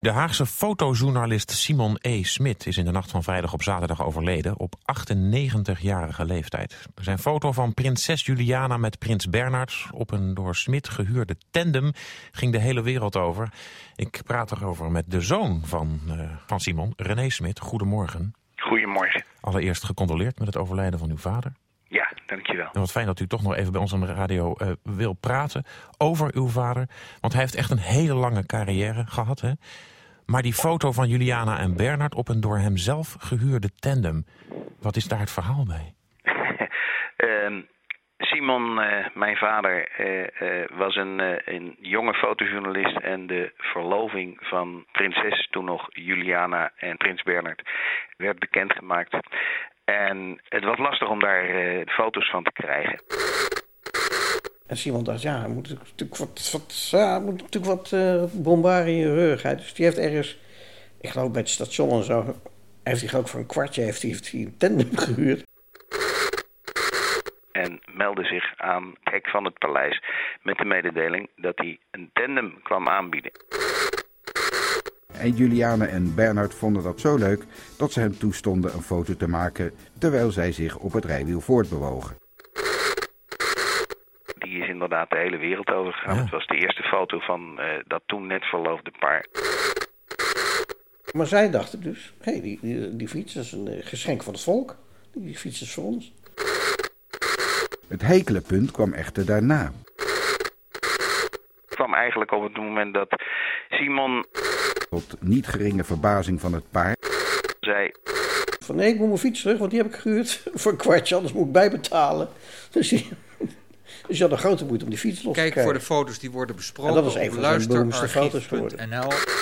De Haagse fotojournalist Simon E. Smit is in de nacht van vrijdag op zaterdag overleden op 98-jarige leeftijd. Zijn foto van prinses Juliana met prins Bernhard op een door Smit gehuurde tandem ging de hele wereld over. Ik praat erover met de zoon van, uh, van Simon, René Smit. Goedemorgen. Goedemorgen. Allereerst gecondoleerd met het overlijden van uw vader. Dankjewel. En wat fijn dat u toch nog even bij ons aan de radio uh, wil praten over uw vader. Want hij heeft echt een hele lange carrière gehad. Hè? Maar die foto van Juliana en Bernard op een door hemzelf gehuurde tandem. Wat is daar het verhaal bij? uh, Simon, uh, mijn vader, uh, was een, een, jonge fotojournalist en de verloving van prinses, toen nog Juliana en prins Bernard, werd bekendgemaakt. En het was lastig om daar foto's van te krijgen. En Simon dacht, ja, er moet natuurlijk wat, wat, ja, moet natuurlijk wat uh, bombarie in je rug. Dus die heeft ergens, ik geloof bij het station en zo, heeft hij ook voor een kwartje heeft hij, heeft hij een tandem gehuurd. En meldde zich aan het hek van het paleis met de mededeling dat hij een tandem kwam aanbieden. En Juliane en Bernard vonden dat zo leuk dat ze hem toestonden een foto te maken terwijl zij zich op het rijwiel voortbewogen die is inderdaad de hele wereld overgegaan. Ja. Het was de eerste foto van uh, dat toen net verloofde paar. Maar zij dachten dus, hé, hey, die, die, die, fiets is een uh, geschenk van het volk. Die fiets is voor ons. Het hekele punt kwam echter daarna. Het kwam eigenlijk op het moment dat Simon... Tot niet geringe verbazing van het paar... zei... Van nee, ik moet mijn fiets terug, want die heb ik gehuurd voor een kwartje, anders moet ik bijbetalen. Dus die... Dus je had een grote moeite om die fiets los Kijk te krijgen. voor de foto's die worden besproken en dat is een van de beroemdste foto's geworden.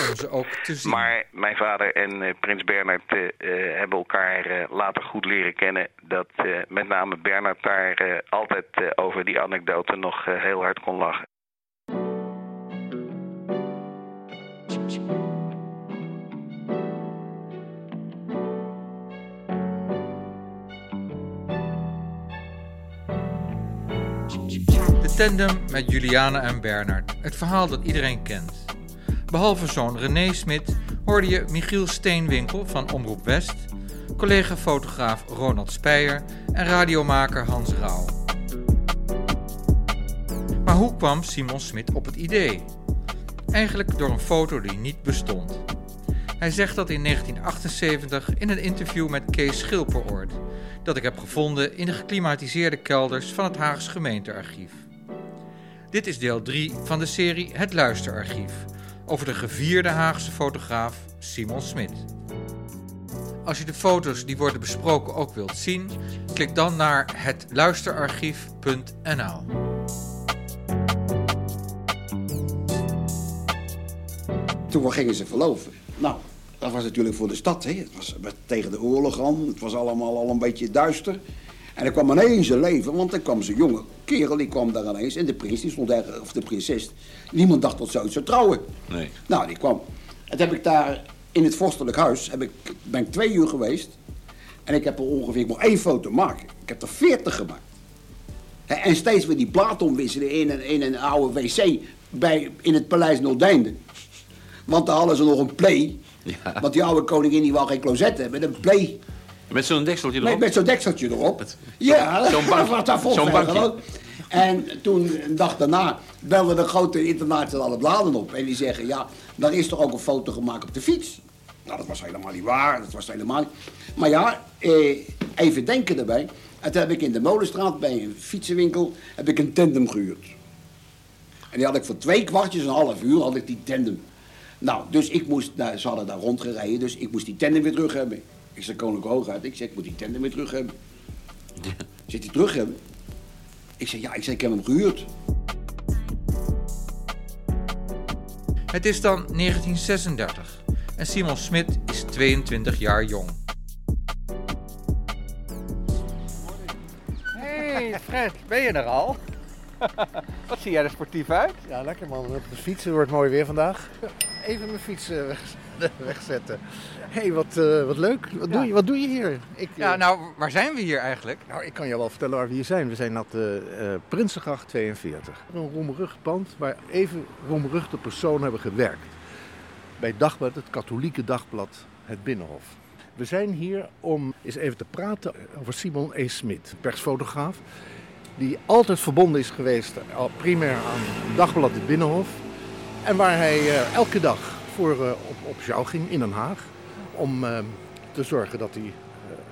om ze ook te zien. Maar mijn vader en uh, prins Bernard uh, uh, hebben elkaar later goed leren kennen. Dat met name Bernard daar altijd over die anekdote nog heel hard kon lachen. Tandem met Juliana en Bernard. Het verhaal dat iedereen kent. Behalve zoon René Smit hoorde je Michiel Steenwinkel van Omroep West, collega-fotograaf Ronald Speyer en radiomaker Hans Rauw. Maar hoe kwam Simon Smit op het idee? Eigenlijk door een foto die niet bestond. Hij zegt dat in 1978 in een interview met Kees Schilperoort, dat ik heb gevonden in de geklimatiseerde kelders van het Haags gemeentearchief. Dit is deel 3 van de serie Het Luisterarchief over de gevierde Haagse fotograaf Simon Smit. Als je de foto's die worden besproken ook wilt zien, klik dan naar hetluisterarchief.nl. Toen gingen ze verloven. Nou, dat was natuurlijk voor de stad. Hè. Het was tegen de oorlog aan. Het was allemaal al een beetje duister. En er kwam ineens een leven, want er kwam zo'n jonge kerel, die kwam daar ineens. En de prins, die stond daar, of de prinses. Niemand dacht dat ze zou trouwen. Nee. Nou, die kwam. En heb ik daar in het vorstelijk huis, heb ik, ben ik twee uur geweest. En ik heb er ongeveer, ik één foto maken. Ik heb er veertig gemaakt. En steeds weer die plaat omwisselen in een, in een oude wc bij, in het paleis Noordeinde. Want daar hadden ze nog een play. Ja. Want die oude koningin die wou geen closet hebben, een play. Met zo'n dekseltje erop? Met zo'n dekseltje erop. Ja, zo'n bank, zo bankje. En toen, een dag daarna, belden de grote internationale bladen op. En die zeggen, ja, daar is toch ook een foto gemaakt op de fiets. Nou, dat was helemaal niet waar. Dat was helemaal niet... Maar ja, eh, even denken erbij. En toen heb ik in de Molenstraat, bij een fietsenwinkel, heb ik een tandem gehuurd. En die had ik voor twee kwartjes, een half uur, had ik die tandem. Nou, dus ik moest, nou, ze hadden daar rondgereden, dus ik moest die tandem weer terug hebben. Ik zei Koninklijke Hoogheid, ik zeg, ik moet die tandem weer terug hebben. Ja. Zit hij terug hebben? Ik zei, ja, ik, zei, ik heb hem gehuurd. Het is dan 1936 en Simon Smit is 22 jaar jong. Hey Fred, ben je er al? Wat zie jij er sportief uit? Ja, lekker man. Op de fietsen wordt mooi weer vandaag. Even mijn fiets uh, wegzetten. Hé, hey, wat, uh, wat leuk. Wat, doe je, wat doe je hier? Ik, ja, uh, nou, waar zijn we hier eigenlijk? Nou, ik kan je wel vertellen waar we hier zijn. We zijn op de Prinsengracht 42. Een roemrucht pand waar even roemruchte personen hebben gewerkt. bij Dagblad, het katholieke dagblad Het Binnenhof. We zijn hier om eens even te praten over Simon E. Smit, persfotograaf. Die altijd verbonden is geweest, primair aan Dagblad Het Binnenhof. En waar hij uh, elke dag voor, uh, op, op jou ging in Den Haag. Om uh, te zorgen dat hij.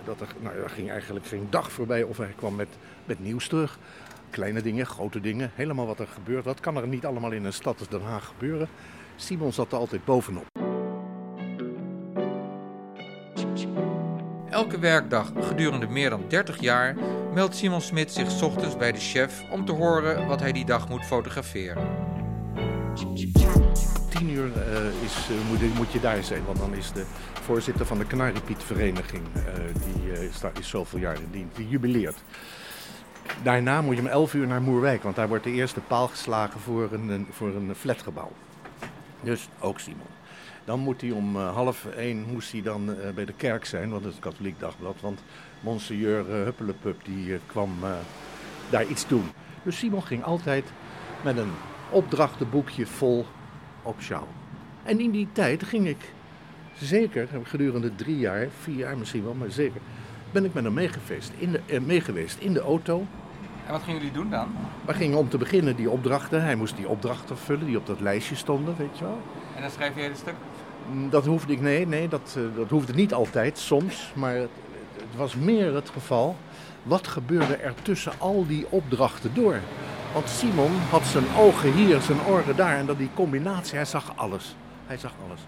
dat er, nou, er ging eigenlijk geen dag voorbij of hij kwam met, met nieuws terug. Kleine dingen, grote dingen, helemaal wat er gebeurt. Dat kan er niet allemaal in een stad als Den Haag gebeuren. Simon zat er altijd bovenop. Elke werkdag gedurende meer dan 30 jaar meldt Simon Smit zich ochtends bij de chef om te horen wat hij die dag moet fotograferen. 10 uur uh, is, uh, moet, moet, je daar zijn, want dan is de voorzitter van de Kanariepietvereniging, uh, die is, daar, is zoveel jaar in dienst, die jubileert. Daarna moet je om 11 uur naar Moerwijk, want daar wordt de eerste paal geslagen voor een, voor een flatgebouw. Dus ook Simon. Dan moet hij om half één moest hij dan bij de kerk zijn, want het is katholiek dagblad. Want monseigneur uh, Huppelepup die kwam daar iets doen. Dus Simon ging altijd met een opdrachtenboekje vol op sjouw. En in die tijd ging ik zeker, gedurende drie jaar, vier jaar misschien wel, maar zeker, ben ik met hem meegeweest in de, meegeweest in de auto. En wat gingen jullie doen dan? We gingen om te beginnen die opdrachten. Hij moest die opdrachten vullen die op dat lijstje stonden, weet je wel. En dan schreef jij het stuk? Dat hoefde ik, nee, nee, dat, dat hoefde niet altijd, soms. Maar het, het was meer het geval, wat gebeurde er tussen al die opdrachten door? Want Simon had zijn ogen hier, zijn oren daar. En dat die combinatie, hij zag alles. Hij zag alles.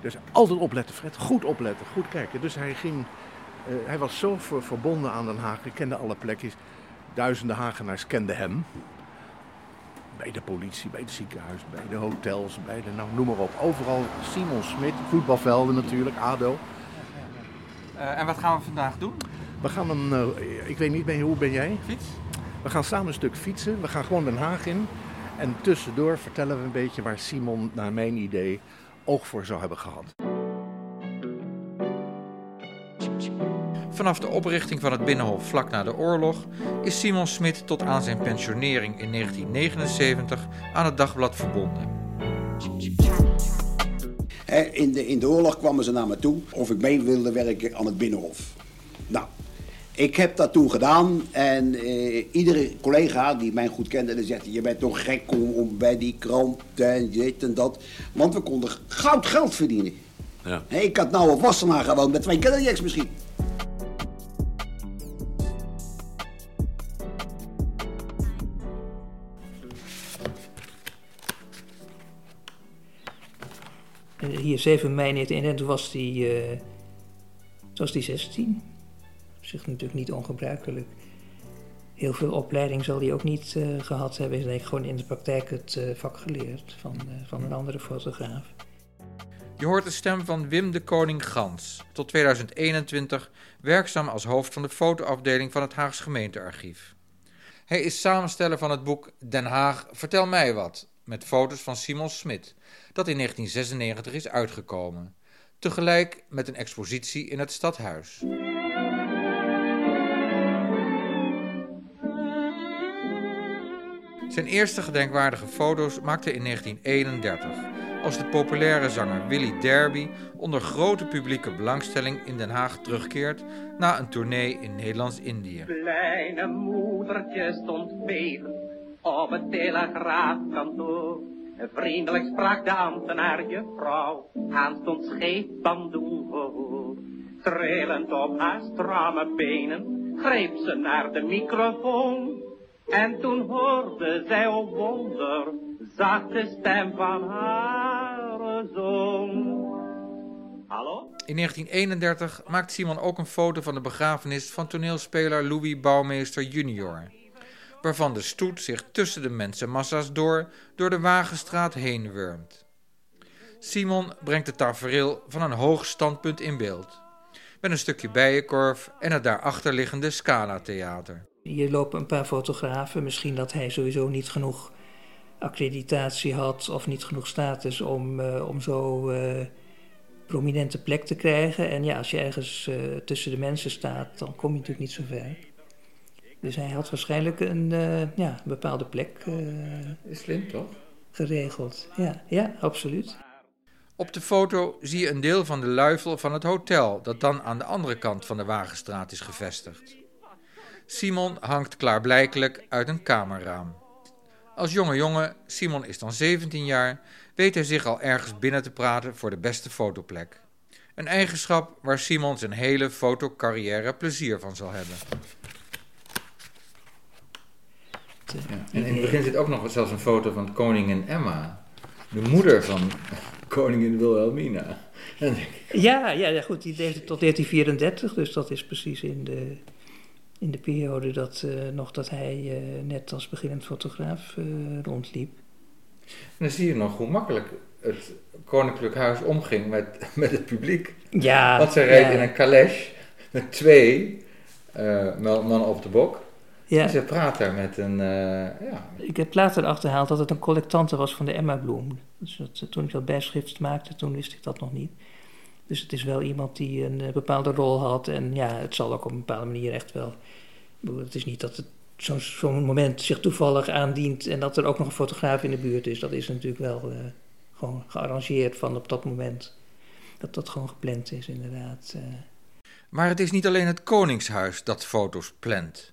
Dus altijd opletten, Fred. Goed opletten, goed kijken. Dus hij ging, uh, hij was zo ver, verbonden aan Den Haag. Hij kende alle plekjes. Duizenden Hagenaars kenden hem. Bij de politie, bij het ziekenhuis, bij de hotels, bij de, nou noem maar op. Overal Simon Smit, voetbalvelden natuurlijk, ADO. Uh, en wat gaan we vandaag doen? We gaan een, uh, ik weet niet, ben, hoe ben jij? Fiets? We gaan samen een stuk fietsen. We gaan gewoon Den Haag in. En tussendoor vertellen we een beetje waar Simon, naar mijn idee, oog voor zou hebben gehad. Vanaf de oprichting van het Binnenhof vlak na de oorlog is Simon Smit tot aan zijn pensionering in 1979 aan het dagblad verbonden. In de, in de oorlog kwamen ze naar me toe of ik mee wilde werken aan het Binnenhof. Nou, ik heb dat toen gedaan en eh, iedere collega die mij goed kende, die zegt: Je bent toch gek om, om bij die krant en dit en dat. Want we konden goud geld verdienen. Ja. Hey, ik had nou op Wassenaar gewoond met twee Cadillacs misschien. Hier 7 mei 1991 toen was die, uh, was die 16 zich natuurlijk niet ongebruikelijk. Heel veel opleiding zal hij ook niet uh, gehad hebben. Hij heeft gewoon in de praktijk het uh, vak geleerd van, uh, van een andere fotograaf. Je hoort de stem van Wim de Koning Gans, tot 2021 werkzaam als hoofd van de fotoafdeling van het Haags gemeentearchief. Hij is samensteller van het boek Den Haag, vertel mij wat, met foto's van Simon Smit, dat in 1996 is uitgekomen, tegelijk met een expositie in het stadhuis. Zijn eerste gedenkwaardige foto's maakte in 1931, als de populaire zanger Willy Derby onder grote publieke belangstelling in Den Haag terugkeert na een tournee in Nederlands-Indië. Kleine moedertje stond beven op het telegraafkantoor. Vriendelijk sprak de ambtenaar je vrouw, aanstond scheef bandoen voor. Trillend op haar stramme benen, greep ze naar de microfoon. En toen hoorde zij op wonder, zacht de stem van haar zoon. Hallo? In 1931 maakt Simon ook een foto van de begrafenis van toneelspeler Louis Bouwmeester junior. Waarvan de stoet zich tussen de mensenmassa's door, door de Wagenstraat heen wurmt. Simon brengt het tafereel van een hoog standpunt in beeld. Met een stukje bijenkorf en het daarachter liggende Scala Theater. Hier lopen een paar fotografen. Misschien dat hij sowieso niet genoeg accreditatie had of niet genoeg status om, uh, om zo uh, prominente plek te krijgen. En ja, als je ergens uh, tussen de mensen staat, dan kom je natuurlijk niet zo ver. Dus hij had waarschijnlijk een ja, bepaalde plek. Slim toch? Geregeld, ja, ja, absoluut. Op de foto zie je een deel van de luifel van het hotel, dat dan aan de andere kant van de Wagenstraat is gevestigd. Simon hangt klaarblijkelijk uit een kamerraam. Als jonge jongen, Simon is dan 17 jaar, weet hij zich al ergens binnen te praten voor de beste fotoplek. Een eigenschap waar Simon zijn hele fotocarrière plezier van zal hebben. Ja. En in het begin zit ook nog zelfs een foto van koningin Emma, de moeder van koningin Wilhelmina. Ja, ja, ja, goed, die leefde tot 1934, dus dat is precies in de, in de periode dat, uh, nog dat hij uh, net als beginnend fotograaf uh, rondliep. En dan zie je nog hoe makkelijk het koninklijk huis omging met, met het publiek. Ja. Want ze reed ja. in een calèche met twee mannen op de bok. Ja. En ze praat daar met een. ja. Ik heb later achterhaald dat het een collectante was van de Emma Bloem. Dus dat, toen ik dat bijschrift maakte, toen wist ik dat nog niet. Dus het is wel iemand die een bepaalde rol had. En ja, het zal ook op een bepaalde manier echt wel. Het is niet dat het zo'n zo moment zich toevallig aandient en dat er ook nog een fotograaf in de buurt is. Dat is natuurlijk wel uh, gewoon gearrangeerd van op dat moment. Dat dat gewoon gepland is, inderdaad. Uh. Maar het is niet alleen het Koningshuis dat foto's plant.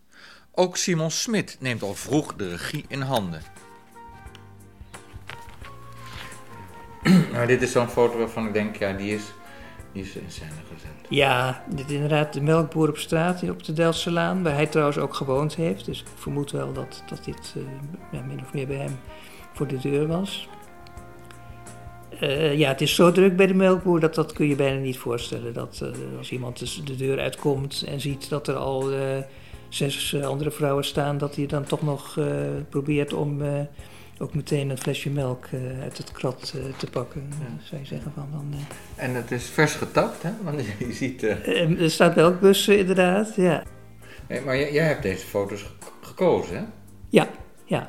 Ook Simon Smit neemt al vroeg de regie in handen. nou, dit is zo'n foto waarvan ik denk, ja, die is, is in scène gezet. Ja, dit inderdaad de melkboer op straat op de Delftselaan, waar hij trouwens ook gewoond heeft. Dus ik vermoed wel dat, dat dit uh, ja, min of meer bij hem voor de deur was. Uh, ja, het is zo druk bij de melkboer dat dat kun je bijna niet voorstellen. Dat uh, als iemand dus de deur uitkomt en ziet dat er al zes andere vrouwen staan, dat hij dan toch nog probeert om ook meteen een flesje melk uh, uit het krat uh, te pakken, ja. zou je zeggen. Van, dan, uh... En het is vers getapt, hè? Want je ziet... er staat melkbussen, inderdaad, ja. Maar jij, jij hebt deze foto's gekozen, hè? Ja, ja.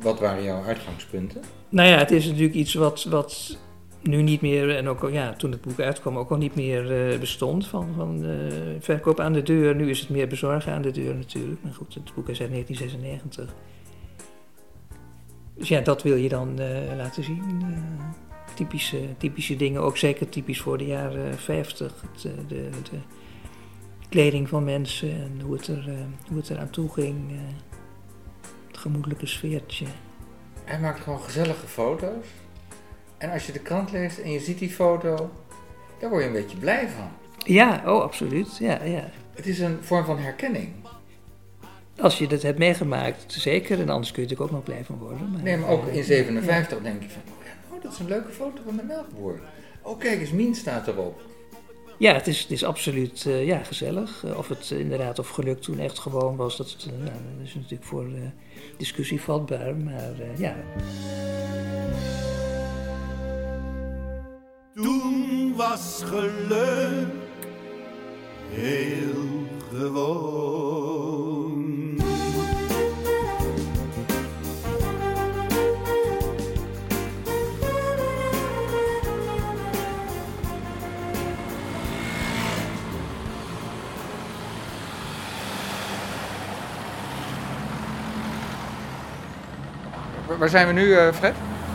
Wat waren jouw uitgangspunten? Nou ja, het is natuurlijk iets wat, wat nu niet meer, en ook ja, toen het boek uitkwam, ook al niet meer bestond. Van, van verkoop aan de deur. Nu is het meer bezorgen aan de deur natuurlijk. Maar goed, het boek is uit 1996. Dus ja, dat wil je dan uh, laten zien. Uh, typische, typische dingen, ook zeker typisch voor de jaren 50. Het, uh, de, de, kleding van mensen en hoe het, er, hoe het eraan toe ging. het gemoedelijke sfeertje. Hij maakt gewoon gezellige foto's. En als je de krant leest en je ziet die foto, daar word je een beetje blij van. Ja, oh absoluut. Ja, ja. Het is een vorm van herkenning. Als je dat hebt meegemaakt, zeker. En anders kun je natuurlijk ook nog blij van worden. Maar, nee, maar ook in 57 denk je van, oh, ja, oh, dat is een leuke foto van de melkboer. Oh, kijk eens, Mien staat erop. Ja, het is, het is absoluut uh, ja, gezellig. Uh, of het uh, inderdaad of geluk toen echt gewoon was, dat, het, nou, dat is natuurlijk voor discussie vatbaar. Maar ja. Toen was geluk heel gewoon. Waar zijn we nu, uh, Fred?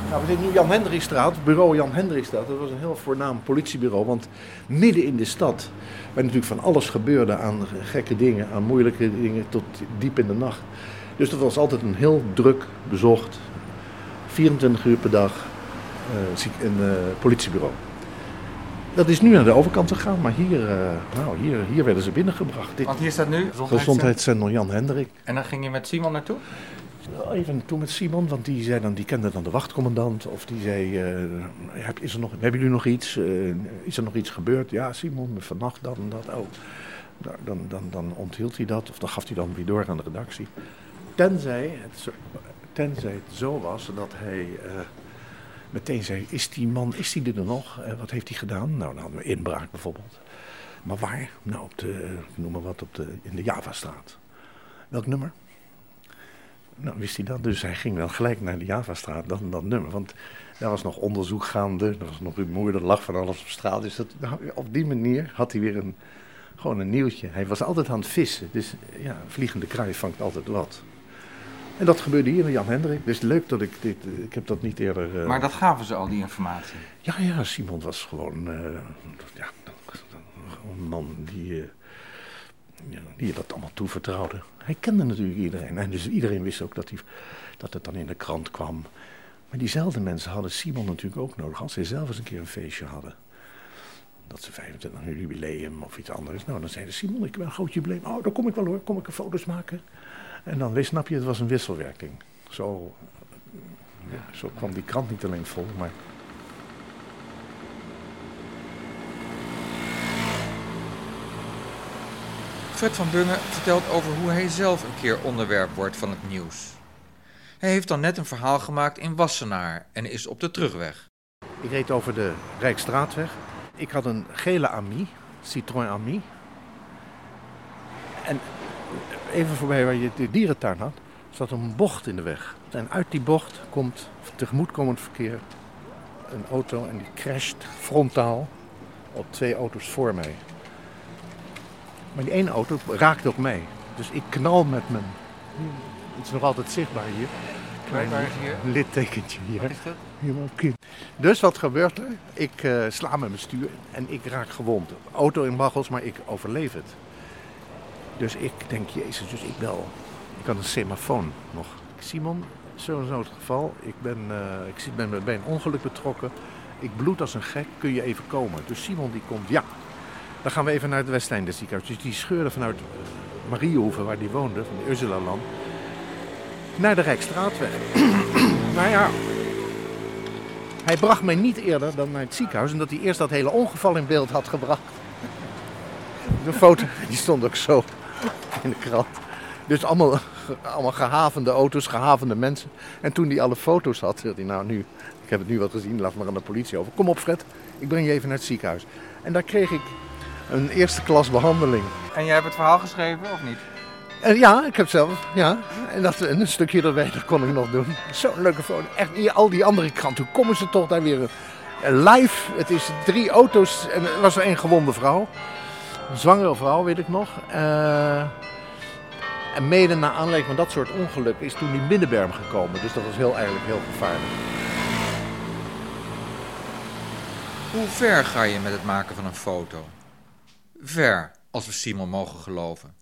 Nou, we zitten nu Jan Hendrikstraat, bureau Jan Hendrikstraat. Dat was een heel voornaam politiebureau, want midden in de stad, waar natuurlijk van alles gebeurde aan gekke dingen, aan moeilijke dingen, tot diep in de nacht. Dus dat was altijd een heel druk bezocht, 24 uur per dag, uh, een uh, politiebureau. Dat is nu naar de overkant gegaan, maar hier, uh, nou, hier, hier werden ze binnengebracht. Dit, Want hier staat nu Gezondheidscentrum Jan Hendrik. En dan ging je met Simon naartoe? Even toen met Simon, want die, zei dan, die kende dan de wachtcommandant. Of die zei, uh, is er nog, hebben jullie nog iets? Uh, is er nog iets gebeurd? Ja, Simon, vannacht dat en dat. Oh. Nou, dan, dan, dan onthield hij dat, of dan gaf hij dan weer door aan de redactie. Tenzij het, tenzij het zo was dat hij uh, meteen zei, is die man, is die er nog? wat heeft hij gedaan? Nou, dan hadden we inbraak bijvoorbeeld. Maar waar? Nou, op de, noem maar wat, op de, in de Javastraat. Welk nummer? Nou, wist hij dat. Dus hij ging dan gelijk naar de Javastraat, dat, dat nummer. Want daar was nog onderzoek gaande, er was nog rumoer, er lag van alles op straat. Dus dat, op die manier had hij weer een, gewoon een nieuwtje. Hij was altijd aan het vissen, dus ja, een vliegende kraai vangt altijd wat. En dat gebeurde hier in Jan Hendrik. Dus leuk dat ik dit, ik heb dat niet eerder... eh, Maar dat gaven ze al, die informatie. Ja, ja, Simon was gewoon, eh, ja, een man die, eh, ja, die dat allemaal toevertrouwde. Hij kende natuurlijk iedereen. En dus iedereen wist ook dat, hij, dat het dan in de krant kwam. Maar diezelfde mensen hadden Simon natuurlijk ook nodig. Als zij zelf eens een keer een feestje hadden. Dat ze 25 een jubileum of iets anders. Nou, dan zeiden Simon, ik heb een groot jubileum. Oh, dan kom ik wel hoor, kom ik er foto's maken. En dan snap je, het was een wisselwerking. Zo, ja, zo kwam die krant niet alleen vol, maar... Fred van Bungen vertelt over hoe hij zelf een keer onderwerp wordt van het nieuws. Hij heeft dan net een verhaal gemaakt in Wassenaar en is op de terugweg. Ik reed over de Rijksstraatweg. Ik had een gele Ami, Citroën Ami. En even voorbij waar je de dierentuin had, zat een bocht in de weg. En uit die bocht komt tegemoetkomend verkeer een auto en die crasht frontaal op twee auto's voor mij. Maar die ene auto raakt ook mij. Dus ik knal met mijn... Het is nog altijd zichtbaar hier. Klein is hier? littekentje hier. Wat is dat? Dus wat gebeurt er? Ik eh, sla met mijn stuur en ik raak gewond. Auto in baggels, maar ik overleef het. Dus ik denk, jezus, dus ik bel. Ik had een semafoon nog. Simon, zo zo het geval. Ik ben, eh, ik zit- ben bij een ongeluk betrokken. Ik bloed als een gek, kun je even komen? Dus Simon die komt, ja. Dan gaan we even naar het Westeinde ziekenhuis. Dus die scheurde vanuit eh, Mariehoeven, waar die woonde, van de Ursulaland, naar de Rijksstraatweg. nou ja, hij bracht mij niet eerder dan naar het ziekenhuis, omdat hij eerst dat hele ongeval in beeld had gebracht. De foto, die stond ook zo in de krant. Dus allemaal, allemaal gehavende auto's, gehavende mensen. En toen hij alle foto's had, zei hij, nou nu, ik heb het nu wat gezien, laat maar aan de politie over. Kom op Fred, ik breng je even naar het ziekenhuis. En daar kreeg ik een eerste klas behandeling. En jij hebt het verhaal geschreven of niet? En ja, ik heb zelf, ja. En, dat, en een stukje erbij, dat kon ik nog doen. Zo'n leuke foto. Echt, hier, al die andere kranten, hoe komen ze toch daar weer eh, live? Het is drie auto's en er was er één gewonde vrouw. Een zwangere vrouw, weet ik nog. Eh, en mede naar aanleiding van dat soort ongeluk is toen die middenberm gekomen. Dus dat was heel, eigenlijk heel gevaarlijk. Hoe ver ga je met het maken van een foto? Ver, als we Simon mogen geloven.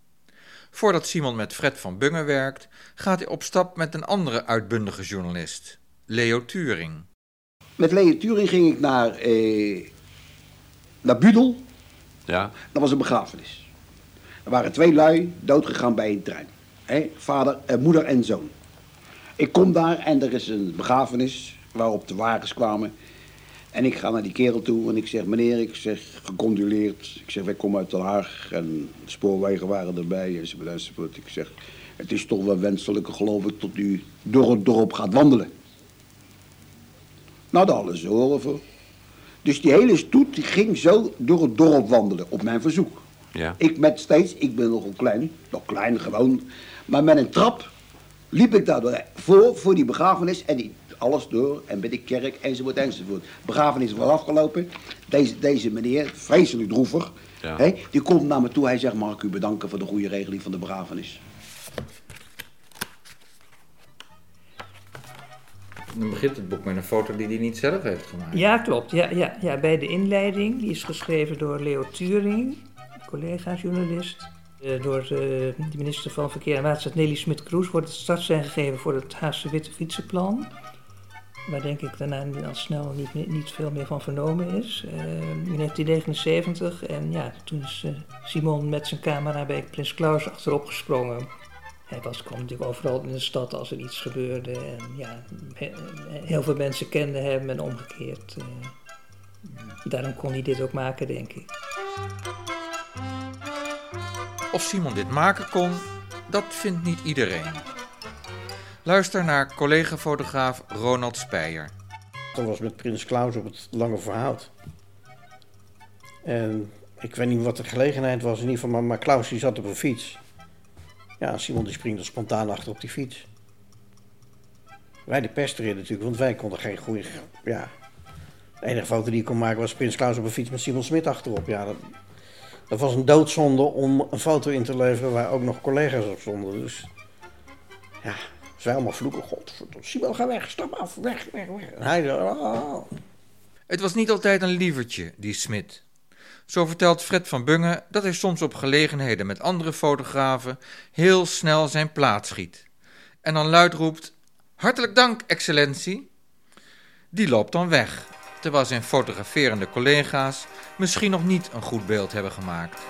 Voordat Simon met Fred van Bungen werkt, gaat hij op stap met een andere uitbundige journalist, Leo Turing. Met Leo Turing ging ik naar, eh, naar Budel. Ja. Dat was een begrafenis. Er waren twee lui doodgegaan bij een trein. Hè? Vader, eh, moeder en zoon. Ik kom daar en er is een begrafenis waarop de wagens kwamen. En ik ga naar die kerel toe en ik zeg, meneer, ik zeg, gecondoleerd. Ik zeg, wij komen uit Den Haag en de spoorwegen waren erbij enzovoort enzovoort. Ik zeg, het is toch wel wenselijk, geloof ik, tot u door het dorp gaat wandelen. Nou, daar ze horen voor. Dus die hele stoet die ging zo door het dorp wandelen, op mijn verzoek. Ja. Ik met steeds, ik ben nogal klein, nog klein gewoon, maar met een trap liep ik daar voor, voor die begrafenis en die alles door en bij de kerk enzovoort enzovoort. Begrafenis was afgelopen, deze, deze meneer, vreselijk droevig, Ja. hè, die komt naar me toe, hij zegt mag ik u bedanken voor de goede regeling van de begrafenis. Dan begint het boek met een foto die hij niet zelf heeft gemaakt. Ja, klopt. Ja, ja, ja, bij de inleiding, die is geschreven door Leo Turing, collega-journalist. Eh, door eh, de minister van Verkeer en Waterstaat Nelly Smit-Kroes wordt het startsein gegeven voor het Haagse Witte Fietsenplan. Waar denk ik daarna al snel niet, niet veel meer van vernomen is. Eh, in 1979 en ja, toen is eh, Simon met zijn camera bij Prins Klaus achterop gesprongen. Hij was, kwam natuurlijk overal in de stad als er iets gebeurde. En ja, he- heel veel mensen kenden hem en omgekeerd. eh. daarom kon hij dit ook maken, denk ik. Of Simon dit maken kon, dat vindt niet iedereen. Luister naar collega-fotograaf Ronald Speyer. Dat was met Prins Klaus op het Lange Verhout. En ik weet niet wat de gelegenheid was, in ieder geval, maar, maar Klaus die zat op een fiets. Ja, Simon die springt er spontaan achter op die fiets. Wij die pesterden natuurlijk, want wij konden geen goede... Ja, de enige foto die ik kon maken was Prins Klaus op een fiets met Simon Smit achterop. Ja, dat, dat was een doodzonde om een foto in te leveren waar ook nog collega's op stonden. Dus ja, Ze allemaal vloeken. God, Simon, ga weg, stap af, weg, weg, weg. Hij oh. Het was niet altijd een lievertje, die Smit. Zo vertelt Fred van Bungen dat hij soms op gelegenheden met andere fotografen heel snel zijn plaat schiet. En dan luid roept: Hartelijk dank, excellentie. Die loopt dan weg, terwijl zijn fotograferende collega's misschien nog niet een goed beeld hebben gemaakt.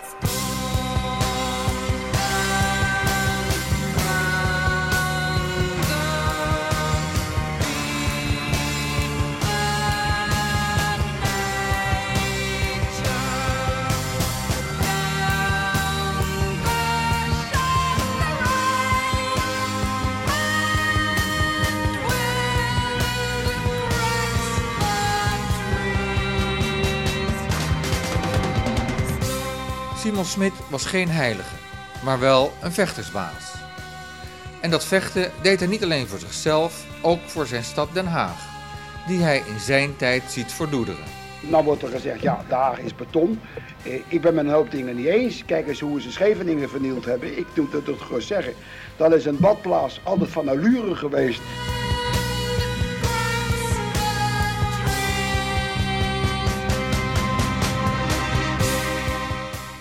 Smit was geen heilige, maar wel een vechtersbaas. En dat vechten deed hij niet alleen voor zichzelf, ook voor zijn stad Den Haag, die hij in zijn tijd ziet verdoederen. Nou wordt er gezegd, ja, daar is beton. Eh, ik ben met een hoop dingen niet eens. Kijk eens hoe ze Scheveningen vernield hebben. Ik doe dat gewoon zeggen. Dat is een badplaats altijd van allure geweest.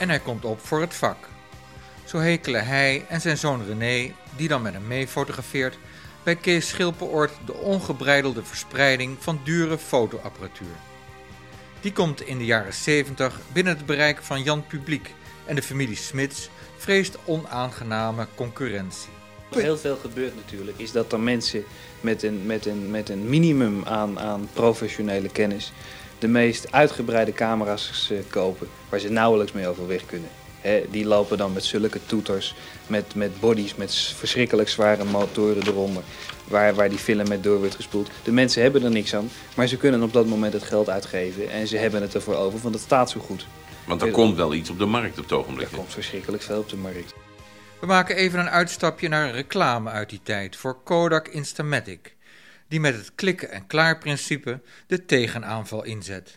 En hij komt op voor het vak. Zo hekelen hij en zijn zoon René, die dan met hem mee fotografeert, bij Kees Schilperoort de ongebreidelde verspreiding van dure fotoapparatuur. Die komt in de jaren 70 binnen het bereik van Jan Publiek en de familie Smits vreest onaangename concurrentie. Wat heel veel gebeurt natuurlijk, is dat er mensen met een, met een, met een minimum aan, aan professionele kennis de meest uitgebreide camera's eh, kopen waar ze nauwelijks mee overweg kunnen. Hè, die lopen dan met zulke toeters, met, met bodies, met verschrikkelijk zware motoren eronder, waar, waar die film met door wordt gespoeld. De mensen hebben er niks aan, maar ze kunnen op dat moment het geld uitgeven en ze hebben het ervoor over, want het staat zo goed. Want er komt wel iets op de markt op het ogenblik. Er komt verschrikkelijk veel op de markt. We maken even een uitstapje naar een reclame uit die tijd voor Kodak Instamatic, die met het klikken en klaar principe de tegenaanval inzet.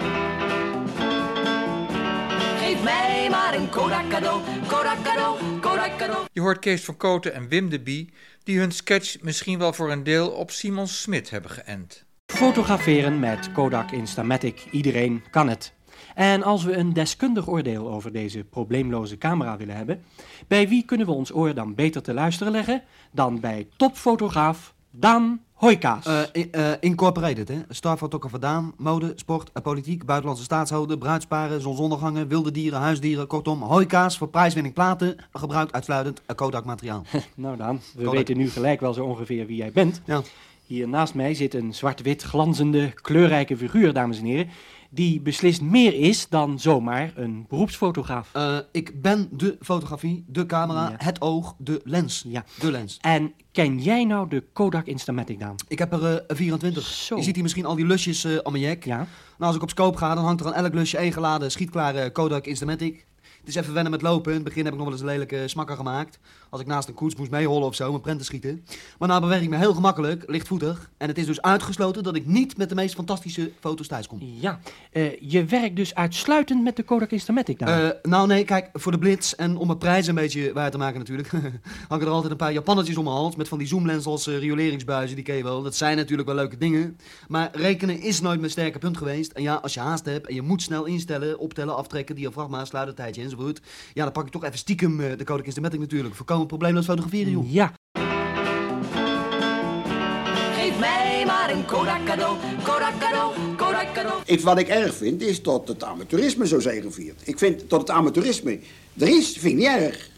Geef mij maar een Kodak cadeau, Kodak cadeau, Kodak cadeau. Je hoort Kees van Koten en Wim de Bie, die hun sketch misschien wel voor een deel op Simon Smit hebben geënt. Fotograferen met Kodak Instamatic, iedereen kan het. En als we een deskundig oordeel over deze probleemloze camera willen hebben, bij wie kunnen we ons oor dan beter te luisteren leggen dan bij topfotograaf Daan Hoijkaas? Uh, uh, incorporated, hè? Starfotografer Daan, mode, sport, uh, politiek, buitenlandse staatshouden, bruidsparen, zonsondergangen, wilde dieren, huisdieren, kortom, Hoijkaas voor prijswinning platen, gebruikt uitsluitend Kodak materiaal. nou Daan, we Kodak. weten nu gelijk wel zo ongeveer wie jij bent. Ja. Hier naast mij zit een zwart-wit glanzende, kleurrijke figuur, dames en heren, die beslist meer is dan zomaar een beroepsfotograaf. Uh, ik ben de fotografie, de camera, Ja. het oog, de lens. Ja. De lens. En ken jij nou de Kodak Instamatic, Daan? Ik heb er eh, 24. Zo. Je ziet hier misschien al die lusjes eh aan mijn jek. Ja. Nou, als ik op scope ga, dan hangt er aan elk lusje één geladen schietklare Kodak Instamatic. Is even wennen met lopen. In het begin heb ik nog wel eens een lelijke smakker gemaakt. Als ik naast een koets moest meehollen of zo, mijn prenten schieten. Maar nou beweeg ik me heel gemakkelijk, lichtvoetig. En het is dus uitgesloten dat ik niet met de meest fantastische foto's thuis kom. Ja, eh, je werkt dus uitsluitend met de Kodak Instamatic, Daan? Eh, nou nee, kijk, voor de blitz en om mijn prijs een beetje waar te maken natuurlijk, hangen er altijd een paar Japannetjes om mijn hals met van die zoomlens als eh, rioleringsbuizen, die ken je wel. Dat zijn natuurlijk wel leuke dingen, maar rekenen is nooit mijn sterke punt geweest. En ja, als je haast hebt en je moet snel instellen, optellen, aftrekken, diafragma, sluitertijdje enzovoort, ja, dan pak ik toch even stiekem eh, de Kodak Instamatic natuurlijk. Voorkomen probleemloos fotograferen, joh. Ja, Geef mij maar een Kodak cadeau, Kodak cadeau, Kodak cadeau. Ik, wat ik erg vind, is dat het amateurisme zo zegeviert. Ik vind dat het amateurisme er is, vind ik niet erg.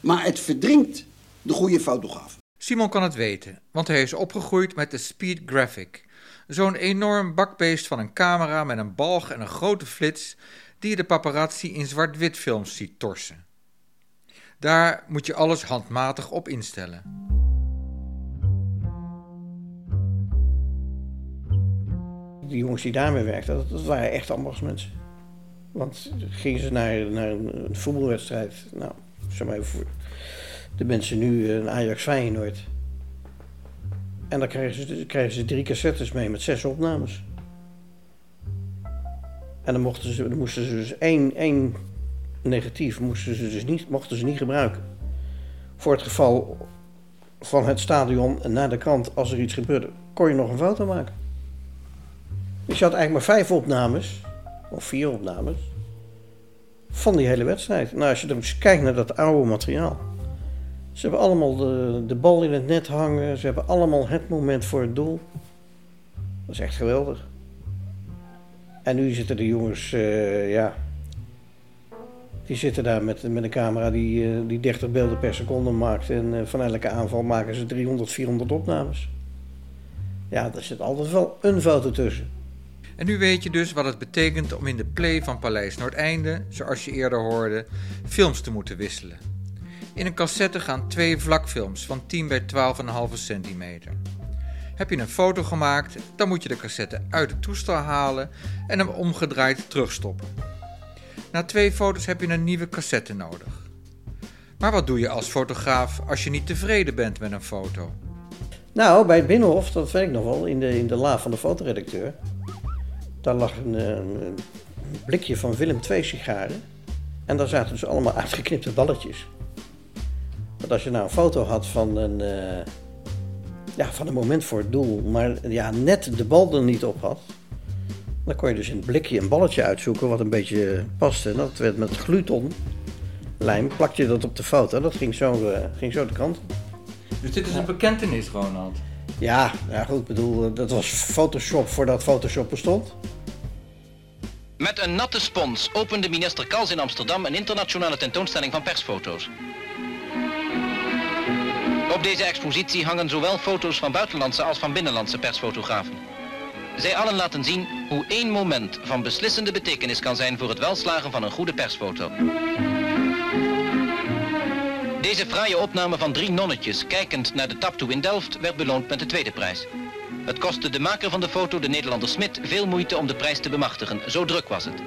Maar het verdringt de goede fotograaf. Simon kan het weten, want hij is opgegroeid met de Speed Graphic. Zo'n enorm bakbeest van een camera met een balg en een grote flits die je de paparazzi in zwart-wit films ziet torsen. Daar moet je alles handmatig op instellen. Die jongens die daarmee werkten, dat, waren echt ambachtsmensen. Want gingen ze naar, naar een, voetbalwedstrijd, nou, zeg maar voor de mensen nu een Ajax Feyenoord. En dan kregen ze, kregen ze drie cassettes mee met zes opnames. En dan, mochten ze, moesten ze dus één, één negatief moesten ze dus niet, mochten ze niet gebruiken. Voor het geval van het stadion naar de kant als er iets gebeurde, kon je nog een foto maken. Dus je had eigenlijk maar vijf opnames, of vier opnames, van die hele wedstrijd. Nou, als je dan eens kijkt naar dat oude materiaal. Ze hebben allemaal de, de bal in het net hangen, ze hebben allemaal het moment voor het doel. Dat is echt geweldig. En nu zitten de jongens, uh, ja, die zitten daar met, met een camera die, uh, die 30 beelden per seconde maakt. En uh, van elke aanval maken ze 300, 400 opnames. Ja, daar zit altijd wel een foto tussen. En nu weet je dus wat het betekent om in de play van Paleis Noordeinde, zoals je eerder hoorde, films te moeten wisselen. In een cassette gaan twee vlakfilms van 10 bij 12,5 centimeter. Heb je een foto gemaakt, dan moet je de cassette uit het toestel halen en hem omgedraaid terugstoppen. Na twee foto's heb je een nieuwe cassette nodig. Maar wat doe je als fotograaf als je niet tevreden bent met een foto? Nou, bij het Binnenhof, dat weet ik nog wel, in de, in de la van de fotoredacteur. Daar lag een, blikje van Willem II sigaren. En daar zaten dus allemaal uitgeknipte balletjes. Dat als je nou een foto had van een, uh, ja, van een moment voor het doel, maar ja, net de bal er niet op had, dan kon je dus in het blikje een balletje uitzoeken wat een beetje paste. En dat werd met gluton, lijm, plakte je dat op de foto. Dat ging zo, uh, ging zo de kant op. Dus dit is een bekentenis, Ronald? Ja, ja goed, bedoel, dat was Photoshop voordat Photoshop bestond. Met een natte spons opende minister Kals in Amsterdam een internationale tentoonstelling van persfoto's. Op deze expositie hangen zowel foto's van buitenlandse als van binnenlandse persfotografen. Zij allen laten zien hoe één moment van beslissende betekenis kan zijn voor het welslagen van een goede persfoto. Deze fraaie opname van drie nonnetjes kijkend naar de taptoe in Delft werd beloond met de tweede prijs. Het kostte de maker van de foto, de Nederlander Smit, veel moeite om de prijs te bemachtigen. Zo druk was het.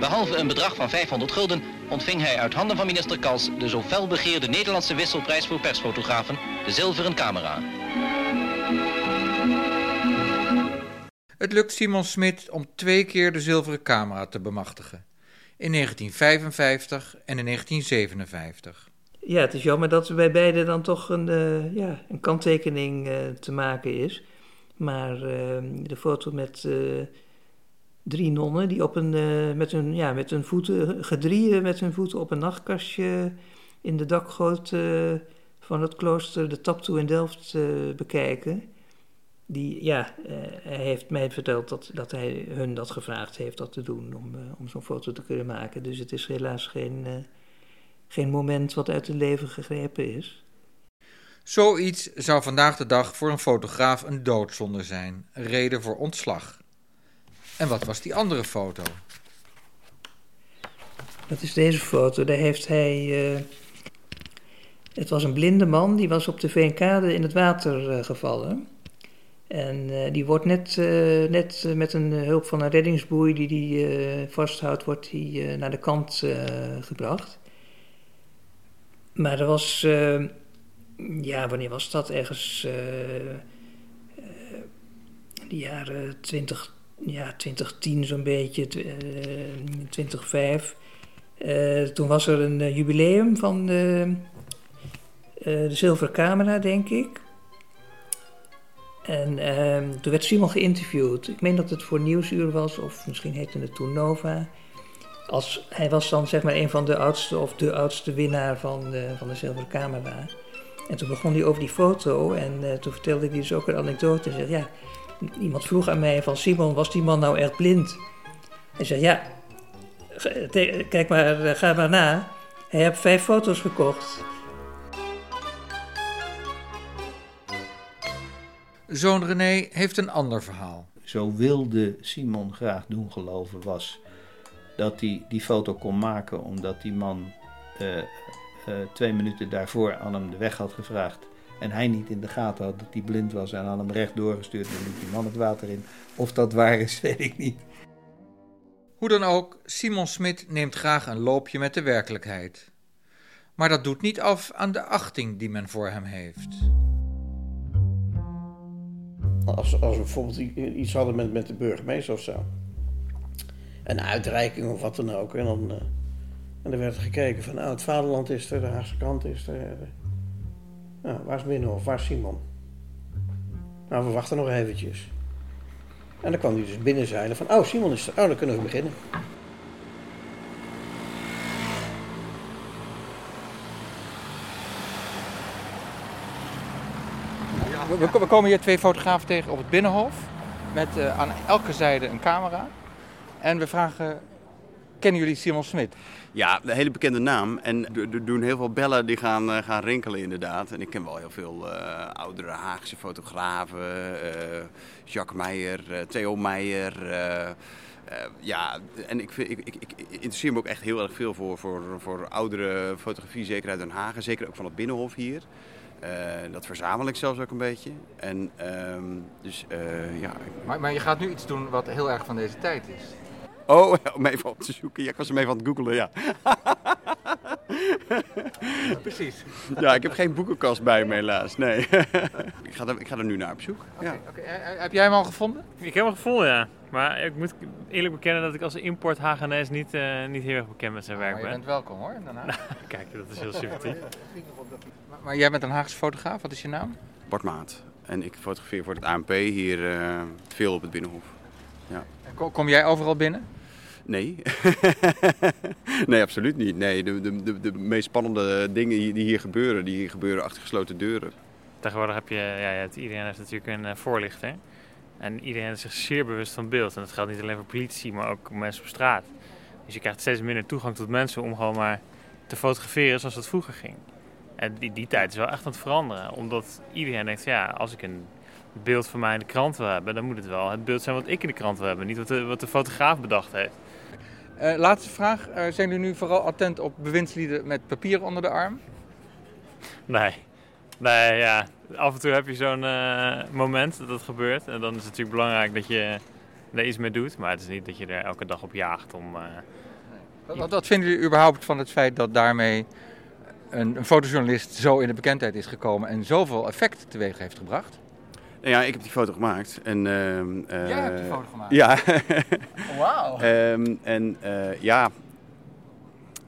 Behalve een bedrag van 500 gulden ontving hij uit handen van minister Kals de zo fel begeerde Nederlandse wisselprijs voor persfotografen, de zilveren camera. Het lukt Simon Smit om twee keer de zilveren camera te bemachtigen. In 1955 en in 1957. Ja, het is jammer dat er bij beide dan toch een, uh, ja, een kanttekening uh, te maken is. Maar uh, de foto met drie nonnen die op een, met, hun, ja, met hun voeten, gedrieën met hun voeten op een nachtkastje in de dakgoot van het klooster de Taptoe in Delft bekijken. Die, ja, hij heeft mij verteld dat, dat hij hun dat gevraagd heeft dat te doen om, om zo'n foto te kunnen maken. Dus het is helaas geen geen moment wat uit het leven gegrepen is. Zoiets zou vandaag de dag voor een fotograaf een doodzonde zijn, reden voor ontslag. En wat was die andere foto? Dat is deze foto. Daar heeft hij. Uh, het was een blinde man die was op de Veenkade in het water uh, gevallen. En uh, die wordt net, net met een hulp van een reddingsboei die die vasthoudt, wordt hij naar de kant gebracht. Maar er was, ja, wanneer was dat? Ergens uh, de jaren 20, ja, 2010 zo'n beetje, 2005. toen was er een jubileum van de, de Zilveren Camera, denk ik. En ehm, toen werd Simon geïnterviewd. Ik meen dat het voor Nieuwsuur was, of misschien heette het toen Nova als, hij was dan zeg maar een van de oudste of de oudste winnaar van de, van de Zilveren Camera. En toen begon hij over die foto en toen vertelde hij dus ook een anekdote. En zei, ja, iemand vroeg aan mij van Simon, was die man nou echt blind? Hij zei, ja, kijk maar, eh, ga maar na. Hij heeft vijf foto's gekocht. Zoon René heeft een ander verhaal. Zo wilde Simon graag doen geloven was dat hij die foto kon maken omdat die man uh, uh, twee minuten daarvoor aan hem de weg had gevraagd. En hij niet in de gaten had dat hij blind was en aan hem recht doorgestuurd en liet die man het water in. Of dat waar is, weet ik niet. Hoe dan ook, Simon Smit neemt graag een loopje met de werkelijkheid. Maar dat doet niet af aan de achting die men voor hem heeft. Als, als we bijvoorbeeld iets hadden met, met de burgemeester of zo een uitreiking of wat dan ook. En dan, uh, en dan werd er gekeken van, nou, het vaderland is er, de Haagse kant is er. Nou, waar is Binnenhof? Waar is Simon? Nou, we wachten nog eventjes. En dan kwam hij dus binnen zeilen van, oh, Simon is er. Oh, dan kunnen we beginnen. We, we- we komen hier twee fotografen tegen op het Binnenhof. Met eh, aan elke zijde een camera. En we vragen, kennen jullie Simon Smit? Ja, een hele bekende naam. En er doen heel veel bellen die gaan, eh, gaan rinkelen inderdaad. En ik ken wel heel veel eh, oudere Haagse fotografen. eh, Jacques Meijer, Theo Meijer. eh, eh, ja, en ik, vind, ik, ik, ik interesseer me ook echt heel erg veel voor, voor, voor oudere fotografie, zeker uit Den Haag. En zeker ook van het Binnenhof hier. Eh, dat verzamel ik zelfs ook een beetje. En ehm, dus eh, ja, Maar, maar je gaat nu iets doen wat heel erg van deze tijd is. Oh, om even op te zoeken. Ja, ik was hem even aan het googelen, ja. Precies. Ja, ik heb geen boekenkast bij me helaas, nee. ik, ga er, ik ga er nu naar op zoek. Ja. Oké, eh, heb jij hem al gevonden? Ik heb hem gevonden, ja. Maar ik moet eerlijk bekennen dat ik als import Hagenees niet, eh, niet heel erg bekend met zijn werk Maar je ben. bent welkom hoor, in Den Haag. Kijk, dat is heel sympathiek. Maar, maar jij bent een Haagse fotograaf, wat is je naam? Bart Maat. En ik fotografeer voor het ANP hier eh, veel op het Binnenhof. Ja. Kom, kom jij overal binnen? Nee. nee, absoluut niet. Nee, de, de, de, de meest spannende dingen die die hier gebeuren, die hier gebeuren achter gesloten deuren. Tegenwoordig heb je, ja, iedereen heeft natuurlijk een eh, voorlichter. En iedereen is zich zeer bewust van beeld. En dat geldt niet alleen voor politie, maar ook mensen op straat. Dus je krijgt steeds minder toegang tot mensen om gewoon maar te fotograferen zoals dat vroeger ging. En die, die tijd is wel echt aan het veranderen. Omdat iedereen denkt, ja, als ik een beeld van mij in de krant wil hebben, dan moet het wel het beeld zijn wat ik in de krant wil hebben. Niet wat de, wat de fotograaf bedacht heeft. Eh, laatste vraag. Eh, zijn jullie nu vooral attent op bewindslieden met papier onder de arm? Nee. Nee, ja. Af en toe heb je zo'n eh, moment dat dat gebeurt. En dan is het natuurlijk belangrijk dat je er iets mee doet. Maar het is niet dat je er elke dag op jaagt om... Wat, wat, wat vinden jullie überhaupt van het feit dat daarmee een, een fotojournalist zo in de bekendheid is gekomen en zoveel effect teweeg heeft gebracht? Ja, ik heb die foto gemaakt. En, ehm, eh, Jij hebt die foto gemaakt? Ja. Wauw. Ehm, en eh, ja,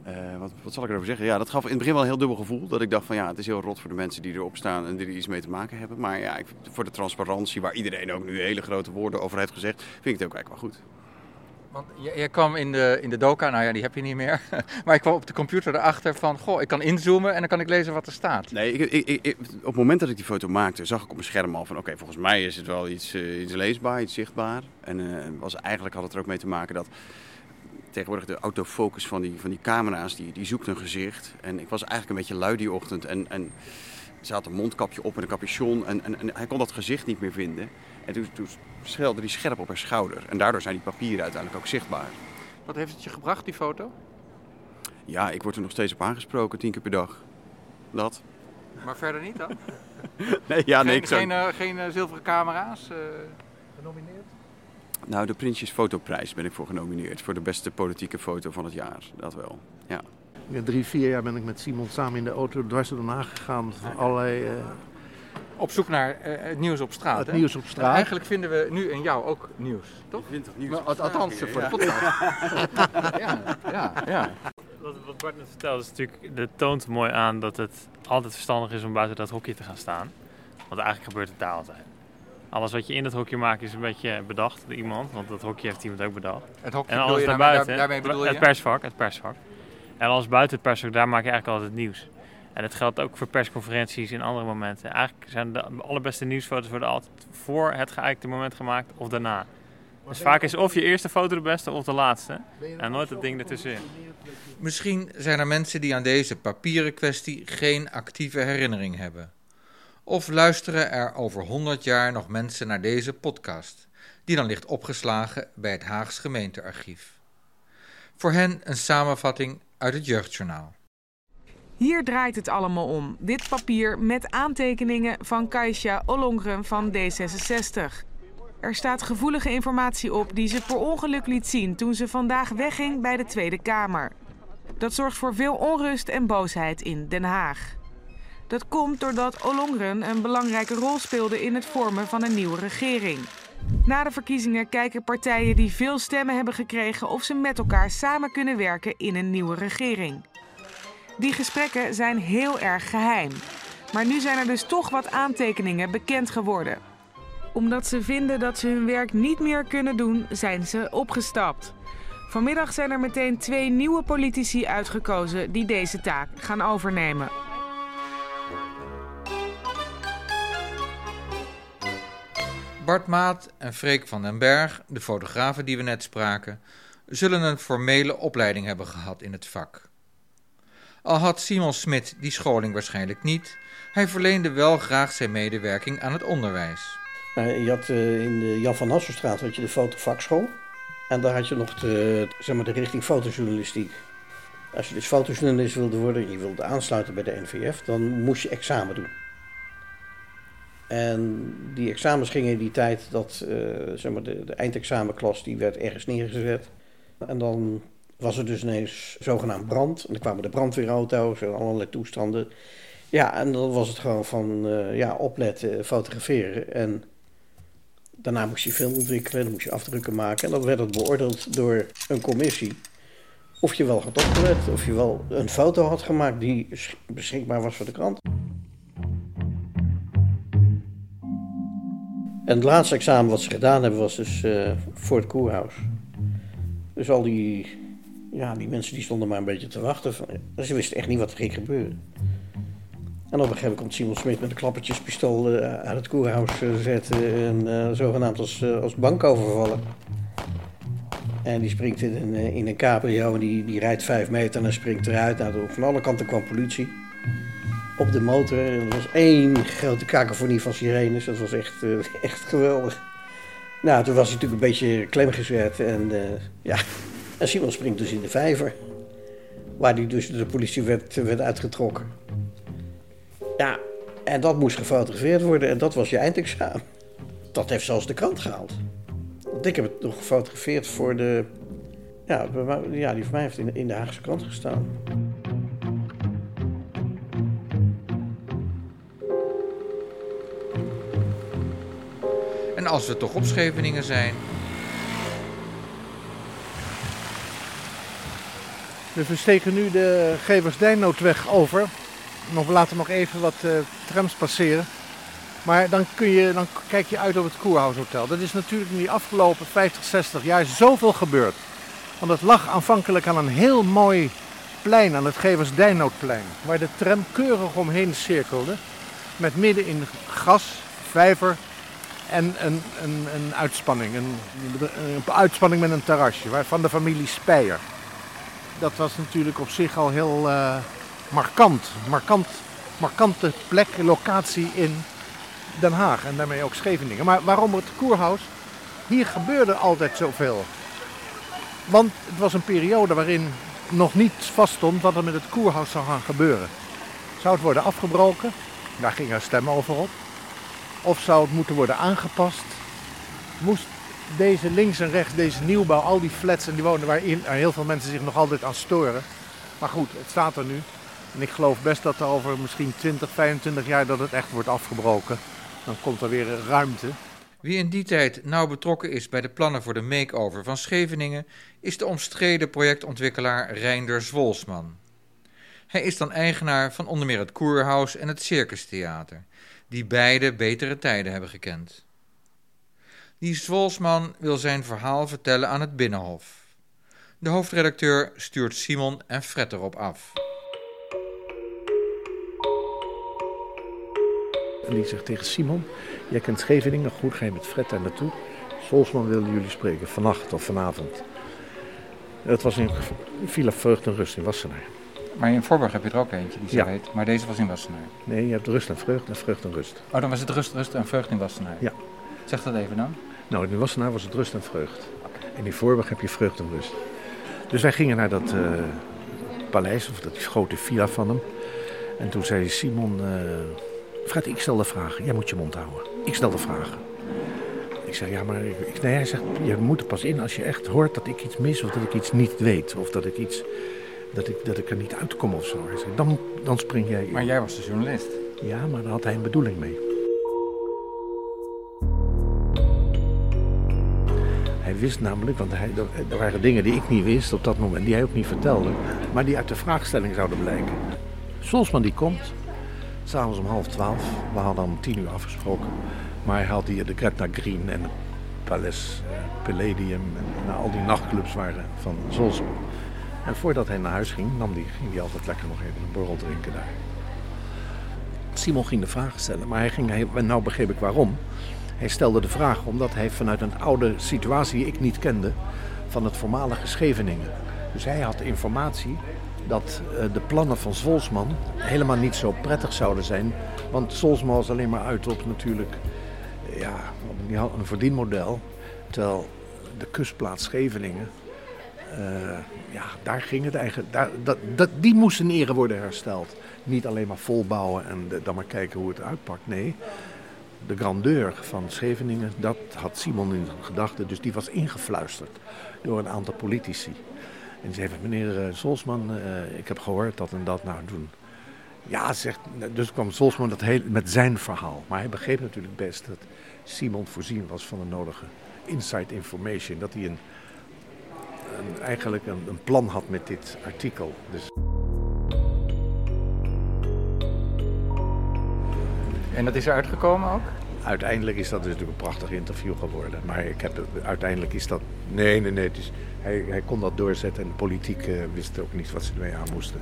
eh, wat, wat zal ik erover zeggen? Ja, dat gaf in het begin wel een heel dubbel gevoel. Dat ik dacht van ja, het is heel rot voor de mensen die erop staan en die er iets mee te maken hebben. Maar ja, ik, voor de transparantie, waar iedereen ook nu hele grote woorden over heeft gezegd, vind ik het ook eigenlijk wel goed. Want jij, kwam in de, in de doka, nou ja, die heb je niet meer. maar ik kwam op de computer erachter van, goh, ik kan inzoomen en dan kan ik lezen wat er staat. Nee, ik, ik, op het moment dat ik die foto maakte, zag ik op mijn scherm al van oké, volgens mij is het wel iets, eh, leesbaar, iets zichtbaar. En eh, was, eigenlijk had het er ook mee te maken dat tegenwoordig de autofocus van die, van die camera's, die, die zoekt een gezicht. En ik was eigenlijk een beetje lui die ochtend en, en ze een mondkapje op met een capuchon en, en, en hij kon dat gezicht niet meer vinden. En toen, toen schelde hij scherp op haar schouder. En daardoor zijn die papieren uiteindelijk ook zichtbaar. Wat heeft het je gebracht, die foto? Ja, ik word er nog steeds op aangesproken, tien keer per dag. Dat. Maar verder niet dan? Nee, ja, nee, geen, ik zou- geen, eh, geen eh, zilveren camera's eh, genomineerd? Nou, de Prinsjes Fotoprijs ben ik voor genomineerd. Voor de beste politieke foto van het jaar. Dat wel, ja. Ja, drie, vier jaar ben ik met Simon samen in de auto dwars door Den Haag gegaan. Van allerlei, eh, Op zoek naar eh, het nieuws op straat. Het hè? nieuws op straat. Eigenlijk vinden we nu in jou ook nieuws, toch? Je vindt toch nieuws Maar, op al- straat Althans, hier, voor ja. de podcast. ja, ja, ja. Wat, wat Bart net vertelde is natuurlijk, dat toont mooi aan dat het altijd verstandig is om buiten dat hokje te gaan staan. Want eigenlijk gebeurt het daar altijd. Alles wat je in dat hokje maakt is een beetje bedacht door iemand, want dat hokje heeft iemand ook bedacht. Het hokje en bedoel alles daarbuiten, daar- daarmee bedoel je? het persvak, het persvak. En alles buiten het persvak, daar maak je eigenlijk altijd het nieuws. En dat geldt ook voor persconferenties en andere momenten. Eigenlijk zijn de allerbeste nieuwsfoto's worden altijd voor het geëikte moment gemaakt of daarna. Dus vaak is of je eerste foto de beste of de laatste. En nooit het ding ertussenin. Misschien zijn er mensen die aan deze papieren kwestie geen actieve herinnering hebben. Of luisteren er over 100 jaar nog mensen naar deze podcast, die dan ligt opgeslagen bij het Haags gemeentearchief. Voor hen een samenvatting uit het Jeugdjournaal. Hier draait het allemaal om. Dit papier met aantekeningen van Kaisha Ollongren van D66. Er staat gevoelige informatie op die ze per ongeluk liet zien toen ze vandaag wegging bij de Tweede Kamer. Dat zorgt voor veel onrust en boosheid in Den Haag. Dat komt doordat Ollongren een belangrijke rol speelde in het vormen van een nieuwe regering. Na de verkiezingen kijken partijen die veel stemmen hebben gekregen of ze met elkaar samen kunnen werken in een nieuwe regering. Die gesprekken zijn heel erg geheim. Maar nu zijn er dus toch wat aantekeningen bekend geworden. Omdat ze vinden dat ze hun werk niet meer kunnen doen, zijn ze opgestapt. Vanmiddag zijn er meteen twee nieuwe politici uitgekozen die deze taak gaan overnemen. Bart Maat en Freek van den Berg, de fotografen die we net spraken, zullen een formele opleiding hebben gehad in het vak. Al had Simon Smit die scholing waarschijnlijk niet, hij verleende wel graag zijn medewerking aan het onderwijs. Je had uh, in de Jan van Hasselstraat had je de fotovakschool. En daar had je nog de, zeg maar, de richting fotojournalistiek. Als je dus fotojournalist wilde worden en je wilde aansluiten bij de NVF, dan moest je examen doen. En die examens gingen in die tijd dat uh, zeg maar de, de eindexamenklas die werd ergens neergezet. En dan was er dus ineens zogenaamd brand. En dan kwamen de brandweerauto's en allerlei toestanden. Ja, en dan was het gewoon van uh, ja, opletten, fotograferen. En daarna moest je film ontwikkelen, dan moest je afdrukken maken. En dan werd het beoordeeld door een commissie. Of je wel had opgelet, of je wel een foto had gemaakt die beschikbaar was voor de krant. En het laatste examen wat ze gedaan hebben was dus uh, voor het koerhuis. Dus al die, ja, die mensen die stonden maar een beetje te wachten. Ze wisten echt niet wat er ging gebeuren. En op een gegeven moment komt Simon Smit met een klappertjespistool uh, uit het koerhuis uh, zetten en uh, zogenaamd als, als bank overvallen. En die springt in een, in een cabrio en die, die rijdt vijf meter en springt eruit. Nou, van alle kanten kwam politie op de motor. En er was één grote kakofonie van sirenes. Dat was echt, echt geweldig. Nou, toen was hij natuurlijk een beetje klemgezet en ja, en Simon springt dus in de vijver. Waar hij dus de politie werd, werd uitgetrokken. Ja, en dat moest gefotografeerd worden en dat was je eindexamen. Dat heeft zelfs de krant gehaald. Want ik heb het nog gefotografeerd voor de... Ja, ja die voor mij heeft in, in de Haagse krant gestaan. En als we toch op Scheveningen zijn... We versteken nu de Geversdijnnoodweg over we laten nog even wat uh, trams passeren. Maar dan, kun je, dan kijk je uit op het Koerhuishotel. Dat is natuurlijk in die afgelopen 50, 60 jaar zoveel gebeurd. Want het lag aanvankelijk aan een heel mooi plein, aan het Geversdijnoodplein. Waar de tram keurig omheen cirkelde. Met midden in gas, vijver en een, een, een uitspanning. Een, een uitspanning met een terrasje van de familie Speyer. Dat was natuurlijk op zich al heel... Uh, markant, markant, markante plek, locatie in Den Haag en daarmee ook Scheveningen. Maar waarom het Koerhuis? Hier gebeurde altijd zoveel. Want het was een periode waarin nog niet vaststond wat er met het Koerhuis zou gaan gebeuren. Zou het worden afgebroken? Daar ging er stem over op. Of zou het moeten worden aangepast? Moest deze links en rechts, deze nieuwbouw, al die flats en die wonen waarin heel veel mensen zich nog altijd aan storen. Maar goed, het staat er nu. En ik geloof best dat er over misschien 20, 25 jaar dat het echt wordt afgebroken. Dan komt er weer ruimte. Wie in die tijd nauw betrokken is bij de plannen voor de make-over van Scheveningen, is de omstreden projectontwikkelaar Reinder Zwolsman. Hij is dan eigenaar van onder meer het Koerhuis en het Circustheater, die beide betere tijden hebben gekend. Die Zwolsman wil zijn verhaal vertellen aan het Binnenhof. De hoofdredacteur stuurt Simon en Fred erop af. En die zegt tegen Simon, jij kent Scheveningen goed, ga je met Fred daar naartoe. Solsman wilde jullie spreken, vannacht of vanavond. Dat was in Villa Vreugd en Rust in Wassenaar. Maar in Voorburg heb je er ook eentje die zo ja. heet. Maar deze was in Wassenaar. Nee, je hebt Rust en Vreugd en Vreugd en Rust. Oh, dan was het Rust, Rust en Vreugd in Wassenaar. Ja. Zeg dat even dan. Nou, in Wassenaar was het Rust en Vreugd. En in Voorburg heb je Vreugd en Rust. Dus wij gingen naar dat uh, paleis, of dat grote villa van hem. En toen zei Simon... Uh, Fred, ik stel de vragen. Jij moet je mond houden. Ik stel de vragen. Ik zeg, ja, maar ik, nee, hij zegt, je moet er pas in als je echt hoort dat ik iets mis of dat ik iets niet weet. Of dat ik iets, dat ik, dat ik er niet uitkom of zo. Hij dan, dan spring jij in. Maar jij was de journalist. Ja, maar daar had hij een bedoeling mee. Wist namelijk, want hij, er waren dingen die ik niet wist op dat moment, die hij ook niet vertelde, maar die uit de vraagstelling zouden blijken. Solsman die komt, S'avonds om half twaalf. We hadden om tien uur afgesproken. Maar hij had hier de Gretna Green en het Palace eh, Palladium en al die nachtclubs waren van Zolzman. En voordat hij naar huis ging, nam die, ging hij altijd lekker nog even een borrel drinken daar. Simon ging de vragen stellen, maar hij ging, hij, nou begreep ik waarom. Hij stelde de vraag omdat hij vanuit een oude situatie die ik niet kende, van het voormalige Scheveningen. Dus hij had informatie dat eh, de plannen van Zolsman helemaal niet zo prettig zouden zijn. Want Zolsman was alleen maar uit op natuurlijk ja, een verdienmodel. Terwijl de kustplaats Scheveningen, uh, ja, daar ging het eigenlijk. Daar, dat, dat, die moest in ere worden hersteld. Niet alleen maar volbouwen en dan maar kijken hoe het uitpakt. Nee, de grandeur van Scheveningen, dat had Simon in gedachten. Dus die was ingefluisterd door een aantal politici. En ze zei, meneer Solsman, uh, ik heb gehoord dat en dat nou doen. Ja, zegt, dus kwam Solsman dat heel, met zijn verhaal. Maar hij begreep natuurlijk best dat Simon voorzien was van de nodige inside information. Dat hij een, een eigenlijk een, een, plan had met dit artikel. Dus... En dat is eruit gekomen ook? Uiteindelijk is dat dus natuurlijk een prachtig interview geworden. Maar ik heb, uiteindelijk is dat... Nee, nee, nee. Dus hij, hij kon dat doorzetten en de politiek uh, wist ook niet wat ze ermee aan moesten.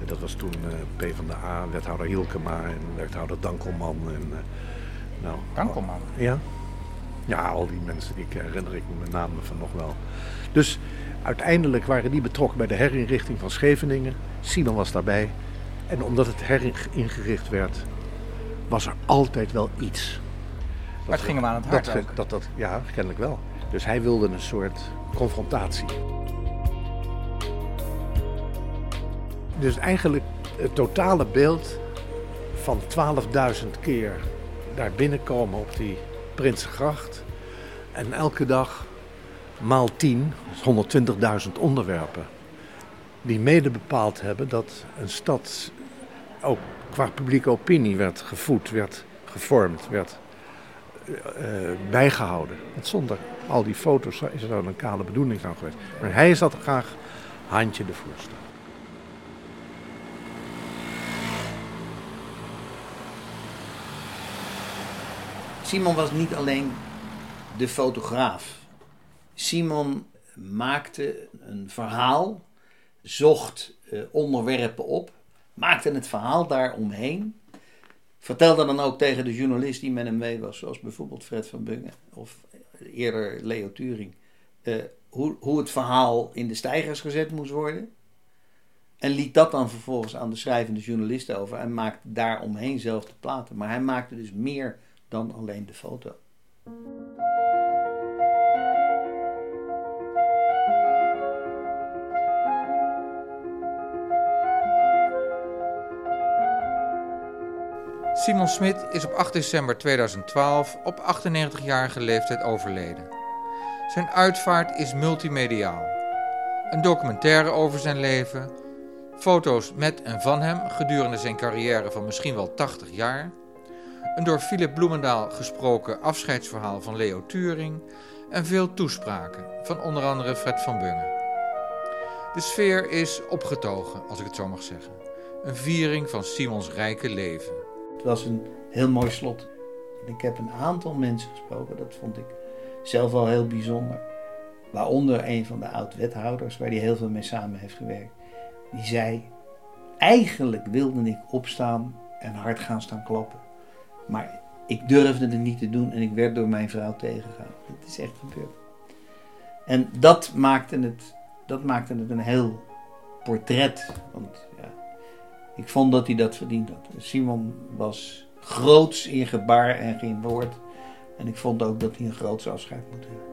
En dat was toen uh, P van de A, wethouder Hilkema en wethouder Dankelman. En, uh, nou, Dankelman? Ja. Ja, al die mensen, die herinner ik me met name van nog wel. Dus uiteindelijk waren die betrokken bij de herinrichting van Scheveningen. Simon was daarbij. En omdat het heringericht werd, was er altijd wel iets. Maar het ging hem aan het hart dat. Dat, dat, ja, kennelijk wel. Dus hij wilde een soort confrontatie. Dus eigenlijk het totale beeld van 12.000 keer daar binnenkomen op die Prinsengracht. En elke dag maal 10, dus 120.000 onderwerpen. Die mede bepaald hebben dat een stad ook qua publieke opinie werd gevoed, werd gevormd, werd uh, bijgehouden. Want zonder al die foto's is er dan een kale bedoeling aan geweest. Maar hij zat graag handje de voorste. Simon was niet alleen de fotograaf. Simon maakte een verhaal, zocht uh, onderwerpen op, maakte het verhaal daaromheen. Vertelde dan ook tegen de journalist die met hem mee was, zoals bijvoorbeeld Fred van Bungen of eerder Leo Turing, uh, hoe, hoe het verhaal in de stijgers gezet moest worden. En liet dat dan vervolgens aan de schrijvende journalisten over en maakte daaromheen zelf de platen. Maar hij maakte dus meer dan alleen de foto. Simon Smit is op 8 december 2012 op 98-jarige leeftijd overleden. Zijn uitvaart is multimediaal. Een documentaire over zijn leven, foto's met en van hem gedurende zijn carrière van misschien wel 80 jaar, een door Philip Bloemendaal gesproken afscheidsverhaal van Leo Turing en veel toespraken van onder andere Fred van Bungen. De sfeer is opgetogen, als ik het zo mag zeggen. Een viering van Simons rijke leven. Het was een heel mooi slot. Ik heb een aantal mensen gesproken, dat vond ik zelf wel heel bijzonder. Waaronder een van de oud-wethouders, waar hij heel veel mee samen heeft gewerkt. Die zei, eigenlijk wilde ik opstaan en hard gaan staan kloppen. Maar ik durfde het niet te doen en ik werd door mijn vrouw tegengehouden. Het is echt gebeurd. En dat maakte het, dat maakte het een heel portret. Want ik vond dat hij dat verdiend had. Simon was groots in gebaar en geen woord. En ik vond ook dat hij een groots afscheid moet hebben.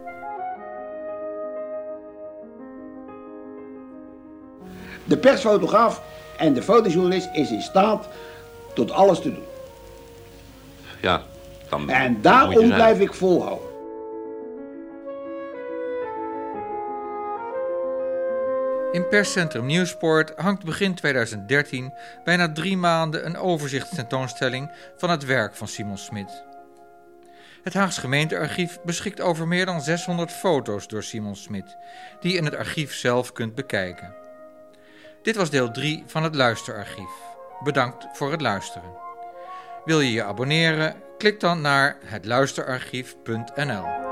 De persfotograaf en de fotojournalist is in staat tot alles te doen. Ja, dan En moet je daarom zijn. blijf ik volhouden. In perscentrum Nieuwsport hangt begin 2013 bijna drie maanden een overzichtstentoonstelling van het werk van Simon Smit. Het Haags gemeentearchief beschikt over meer dan 600 foto's door Simon Smit, die je in het archief zelf kunt bekijken. Dit was deel 3 van het Luisterarchief. Bedankt voor het luisteren. Wil je je abonneren? Klik dan naar hetluisterarchief.nl.